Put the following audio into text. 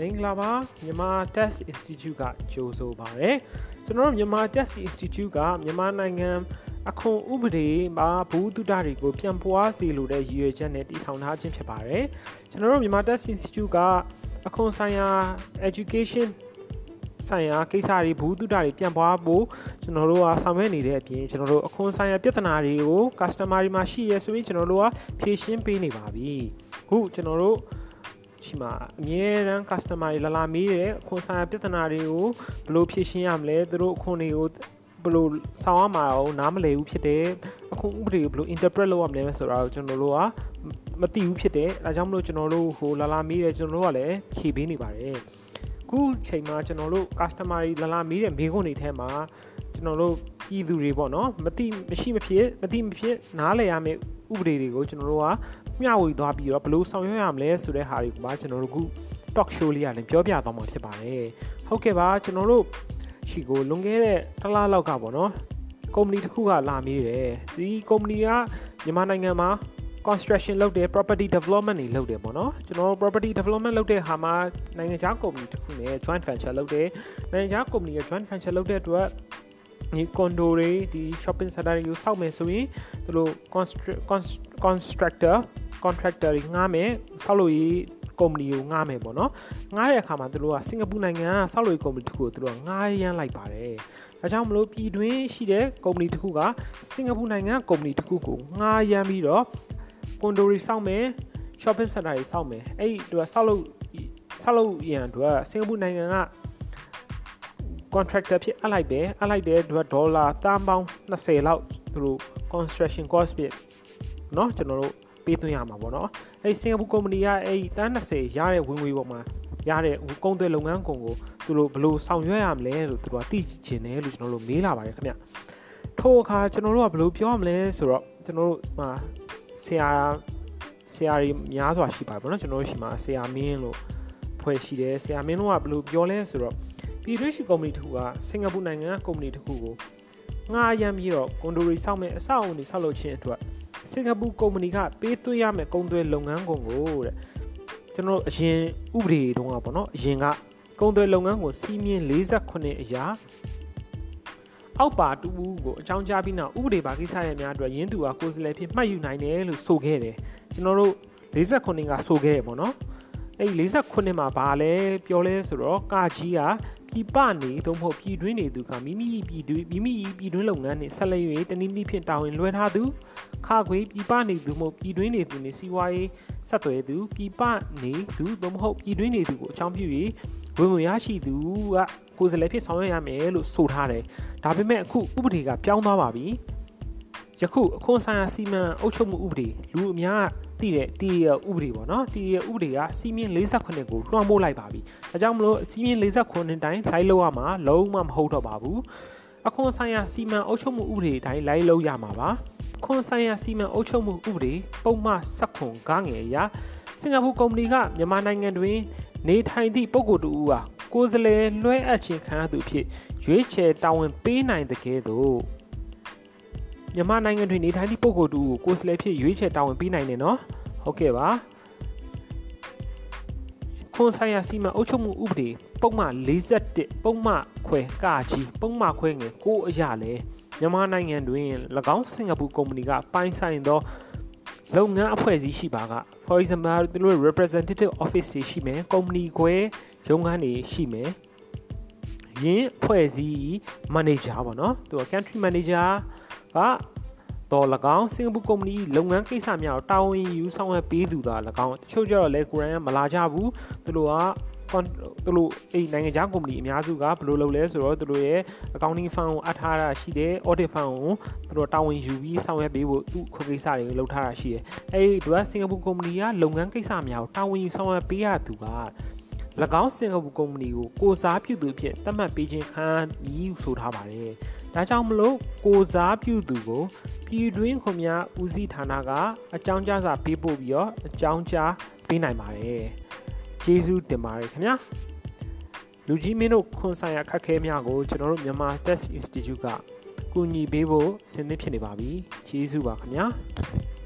မင်္ဂလာပါမြန်မာ Test Institute ကကြိုဆိုပါရစေကျွန်တော်တို့မြန်မာ Test Institute ကမြန်မာနိုင်ငံအခွန်ဥပဒေမှာဘူးတုဒတွေကိုပြန်ပွားစေလိုတဲ့ရည်ရွယ်ချက်နဲ့တည်ထောင်ထားခြင်းဖြစ်ပါတယ်ကျွန်တော်တို့မြန်မာ Test Institute ကအခွန်ဆိုင်ရာ education ဆိုင်ရာကိစ္စတွေဘူးတုဒတွေပြန်ပွားဖို့ကျွန်တော်တို့ကဆောင်ရွက်နေတဲ့အပြင်ကျွန်တော်တို့အခွန်ဆိုင်ရာပြဿနာတွေကို customer တွေမှာရှိရဆိုရင်ကျွန်တော်တို့ကဖြေရှင်းပေးနေပါပြီခုကျွန်တော်တို့ ရှိမှာအမြဲတမ်း customer တွေလာလာမေးတယ်အခွန်ဆိုင်ရာပြဿနာတွေကိုဘယ်လိုဖြေရှင်းရမလဲသူတို့အခွန်တွေကိုဘယ်လိုဆောင်ရမှာအောင်နားမလည်ဘူးဖြစ်တယ်အခုဥပဒေကိုဘယ်လို interpret လုပ်ရမလဲဆိုတာကိုကျွန်တော်တို့ကမသိဘူးဖြစ်တယ်အဲဒါကြောင့်မလို့ကျွန်တော်တို့ဟိုလာလာမေးတယ်ကျွန်တော်တို့ကလည်းဖြေပေးနေပါတယ်ခုချိန်မှာကျွန်တော်တို့ customer တွေလာလာမေးတဲ့မေးခွန်းတွေထဲမှာ ကျွန်တော်တို့ပြည်သူတွေပေါ့နော်မသိမရှိမဖြစ်မသိမဖြစ်နားလည်ရမယ့်ဥပဒေတွေကိုကျွန်တော်တို့ကမျှဝေသွားပြီးတော့ဘယ်လိုဆောင်ရွက်ရမလဲဆိုတဲ့ဟာတွေကိုပါကျွန်တော်တို့ခု talk show လေးရတယ်ပြောပြသွားမှာဖြစ်ပါတယ်ဟုတ်ကဲ့ပါကျွန်တော်တို့ရှိကိုလွန်ခဲ့တဲ့တစ်လလောက်ကပေါ့နော်ကုမ္ပဏီတစ်ခုကလာမေးတယ်ဒီကုမ္ပဏီကမြန်မာနိုင်ငံမှာ construction လုပ်တယ် property development တွေလုပ်တယ်ပေါ့နော်ကျွန်တော် property development လုပ်တဲ့ဟာမှာနိုင်ငံခြားကုမ္ပဏီတစ်ခုနဲ့ joint venture လုပ်တယ်နိုင်ငံခြားကုမ္ပဏီရဲ့ joint venture လုပ်တဲ့အတွက် ဒီကွန်ဒိုတွေဒီ shopping center တွေကိုစောက်မယ်ဆိုရင်သူတို့ constructor contractor တွေငှားမယ်ဆောက်လုပ်ရေးကုမ္ပဏီကိုငှားမယ်ပေါ့နော်ငှားတဲ့အခါမှာသူတို့ကစင်ကာပူနိုင်ငံကဆောက်လုပ်ရေးကုမ္ပဏီတစ်ခုကိုသူတို့ကငှားရမ်းလိုက်ပါတယ်ဒါကြောင့်မလို့ပြည်တွင်းရှိတဲ့ကုမ္ပဏီတစ်ခုကစင်ကာပူနိုင်ငံကုမ္ပဏီတစ်ခုကိုငှားရမ်းပြီးတော့ကွန်ဒိုတွေစောက်မယ် shopping center တွေစောက်မယ်အဲ့ဒီသူကဆောက်လုပ်ဆောက်လုပ်ရန်အတွက်စင်ကာပူနိုင်ငံက contractor ဖြစ်အပ်လိုက်တယ်အပ်လိုက်တဲ့အတွက်ဒေါ်လာတန်ပေါင်း20လောက်သူတို့ construction cost ဖြစ်เนาะကျွန်တော်တို့ပေးသွင်းရမှာပေါ့နော်အဲဒီစင်ကာပူကုမ္ပဏီကအဲဒီတန်း20ရတဲ့ဝင်ငွေပေါ်မှာရတဲ့ကုန်သွယ်လုပ်ငန်းကုန်ကိုသူတို့ဘယ်လိုဆောင်ရွက်ရမလဲလို့သူတို့ကသိချင်တယ်လို့ကျွန်တော်တို့မေးလာပါတယ်ခင်ဗျထို့အခါကျွန်တော်တို့ကဘယ်လိုပြောရမလဲဆိုတော့ကျွန်တော်တို့မှာဆရာဆရာကြီးများစွာရှိပါတယ်ပေါ့နော်ကျွန်တော်တို့ရှိမှာဆရာမင်းလို့ဖွဲ့ရှိတယ်ဆရာမင်းတို့ကဘယ်လိုပြောလဲဆိုတော့ ပြည်တွင်းရှိကုမ္ပဏီတစ်ခုကစင်ကာပူနိုင်ငံကကုမ္ပဏီတစ်ခုကိုငှားရမ်းပြီးတော့ကွန်ဒိုရီစောက်မဲ့အဆောက်အအုံတွေဆောက်လုပ်ခြင်းအတွက်စင်ကာပူကုမ္ပဏီကပေးသွင်းရမယ့်ကုန်သွယ်လုပ်ငန်းကုန်ကိုတဲ့ကျွန်တော်အရင်ဥပဒေတုန်းကပေါ့နော်အရင်ကကုန်သွယ်လုပ်ငန်းကိုစီးမြင့်48အရာအောက်ပါတူဘူးကိုအကြောင်းကြားပြီးနောက်ဥပဒေပါကိစ္စရဲ့များအတွက်ရင်းသူကကိုယ်စားလှယ်ဖြစ်မှတ်ယူနိုင်တယ်လို့ဆိုခဲ့တယ်ကျွန်တော်တို့48ကဆိုခဲ့ရပေါ့နော်အဲ့48မှာဘာလဲပြောလဲဆိုတော့ကာကြီးက ပြည်ပနေသို့မဟုတ်ပြည်တွင်းနေသူကမိမိပြည်တွင်းမိမိပြည်တွင်းလုပ်ငန်းနဲ့ဆက်လက်၍တနည်းနည်းဖြင့်တာဝန်လွှဲထားသူခါခွေပြည်ပနေသူမဟုတ်ပြည်တွင်းနေသူနေစီးပွားရေးဆက်သွယ်သူပြည်ပနေသူသို့မဟုတ်ပြည်တွင်းနေသူကိုအကြောင်းပြု၍ဝင်ဝင်ရရှိသူကကိုယ်စားလှယ်ဖြစ်ဆောင်ရွက်ရမယ်လို့ဆိုထားတယ်ဒါပေမဲ့အခုဥပဒေကပြောင်းသွားပါပြီ ယခုအခွန်ဆိုင်ရာစီမံအုပ်ချုပ်မှုဥပဒေလူအများတည်တဲ့တည်ရဥပဒေပေါ့နော်တည်ရဥပဒေကစီမင်း48ကိုလွှမ်းမိုးလိုက်ပါပြီဒါကြောင့်မလို့စီမင်း48တိုင်းလိုက်လို့ရမှာလုံးဝမဟုတ်တော့ပါဘူးအခွန်ဆိုင်ရာစီမံအုပ်ချုပ်မှုဥပဒေတိုင်းလိုက်လို့ရမှာပါခွန်ဆိုင်ရာစီမံအုပ်ချုပ်မှုဥပဒေပုံမှန်စက်ခွန်ကားငယ်အရာစင်ကာပူကုမ္ပဏီကမြန်မာနိုင်ငံတွင် နေထိုင်သည့်ပုဂ္ဂိုလ်တူဟာကိုယ်စားလှယ်လွှဲအပ်ခြင်းခံရသူဖြစ်ရွေးချယ်တာဝန်ပေးနိုင်တဲ့ကဲ့သို့ မြန်မာနိုင်ငံတွင်နေထိုင်သည့်ပုဂ္ဂိုလ်တူကိုကိုယ်စားလှယ်ဖြစ်ရွေးချယ်တာဝန်ပေးနိုင်တယ်နော်ဟုတ်ကဲ့ပါခွန်ဆိုင်ရာစီမံအုပ်ချုပ်မှုဥပဒေပုံမှန်41ပုံမှန်ခွဲကကြီးပုံမှန်ခွဲငယ်ကိုအရာလဲမြန်မာနိုင်ငံတွင်၎င်းစင်ကာပူကုမ္ပဏီကပိုင်ဆိုင်သောလုပ်ငန်းအဖွဲ့အစည်းရှိပါက for example သူတို့ representative office တွေရှိမယ်ကုမ္ပဏီခွဲရုံးခန်းတွေရှိမယ်ယင်းအဖွဲ့အစည်း manager ပေါ့နော်သူက country manager ကတော်၎င်းစင်ကာပူကုမ္ပဏီလုပ်ငန်းကိစ္စများကိုတာဝန်ယူဆောင်ရွက်ပေးသူသာ၎င်းတချို့ကျတော့လဲကိုရန်မလာကြဘူးသူတို့ကသူတို့အဲ့နိုင်ငံခြားကုမ္ပဏီအများစုကဘယ်လိုလုပ်လဲဆိုတော့သူတို့ရဲ့ accounting firm ကိုအပ်ထားတာရှိတယ် audit firm ကိုသူတို့တာဝန်ယူပြီးဆောင်ရွက်ပေးဖို့သူ့ခွင့်ကိစ္စတွေကိုလုပ်ထားတာရှိတယ်အဲ့ဒီတော့စင်ကာပူကုမ္ပဏီကလုပ်ငန်းကိစ္စများကိုတာဝန်ယူဆောင်ရွက်ပေးရသူက၎င်းစင်ကာပူကုမ္ပဏီကိုကိုစားပြုသူဖြစ်သတ်မှတ်ပေးခြင်းခံပြီးဆိုထားပါတယ်။ ဒါကြောင့်မလို့ကိုစားပြုသူကိုပြည်တွင်းခွန်များဦးစီးဌာနကအကြောင်းကြားစာပေးပို့ပြီးတော့အကြောင်းကြားပေးနိုင်ပါတယ်။ကျေးဇူးတင်ပါတယ်ခင်ဗျာ။လူကြီးမင်းတို့ခွန်ဆိုင်ရာခက်ခဲများကိုကျွန်တော်တို့မြန်မာ Test Institute ကကူညီပေးဖို့အဆင်သင့်ဖြစ်နေပါပြီ။ကျေးဇူးပါခင်ဗျာ။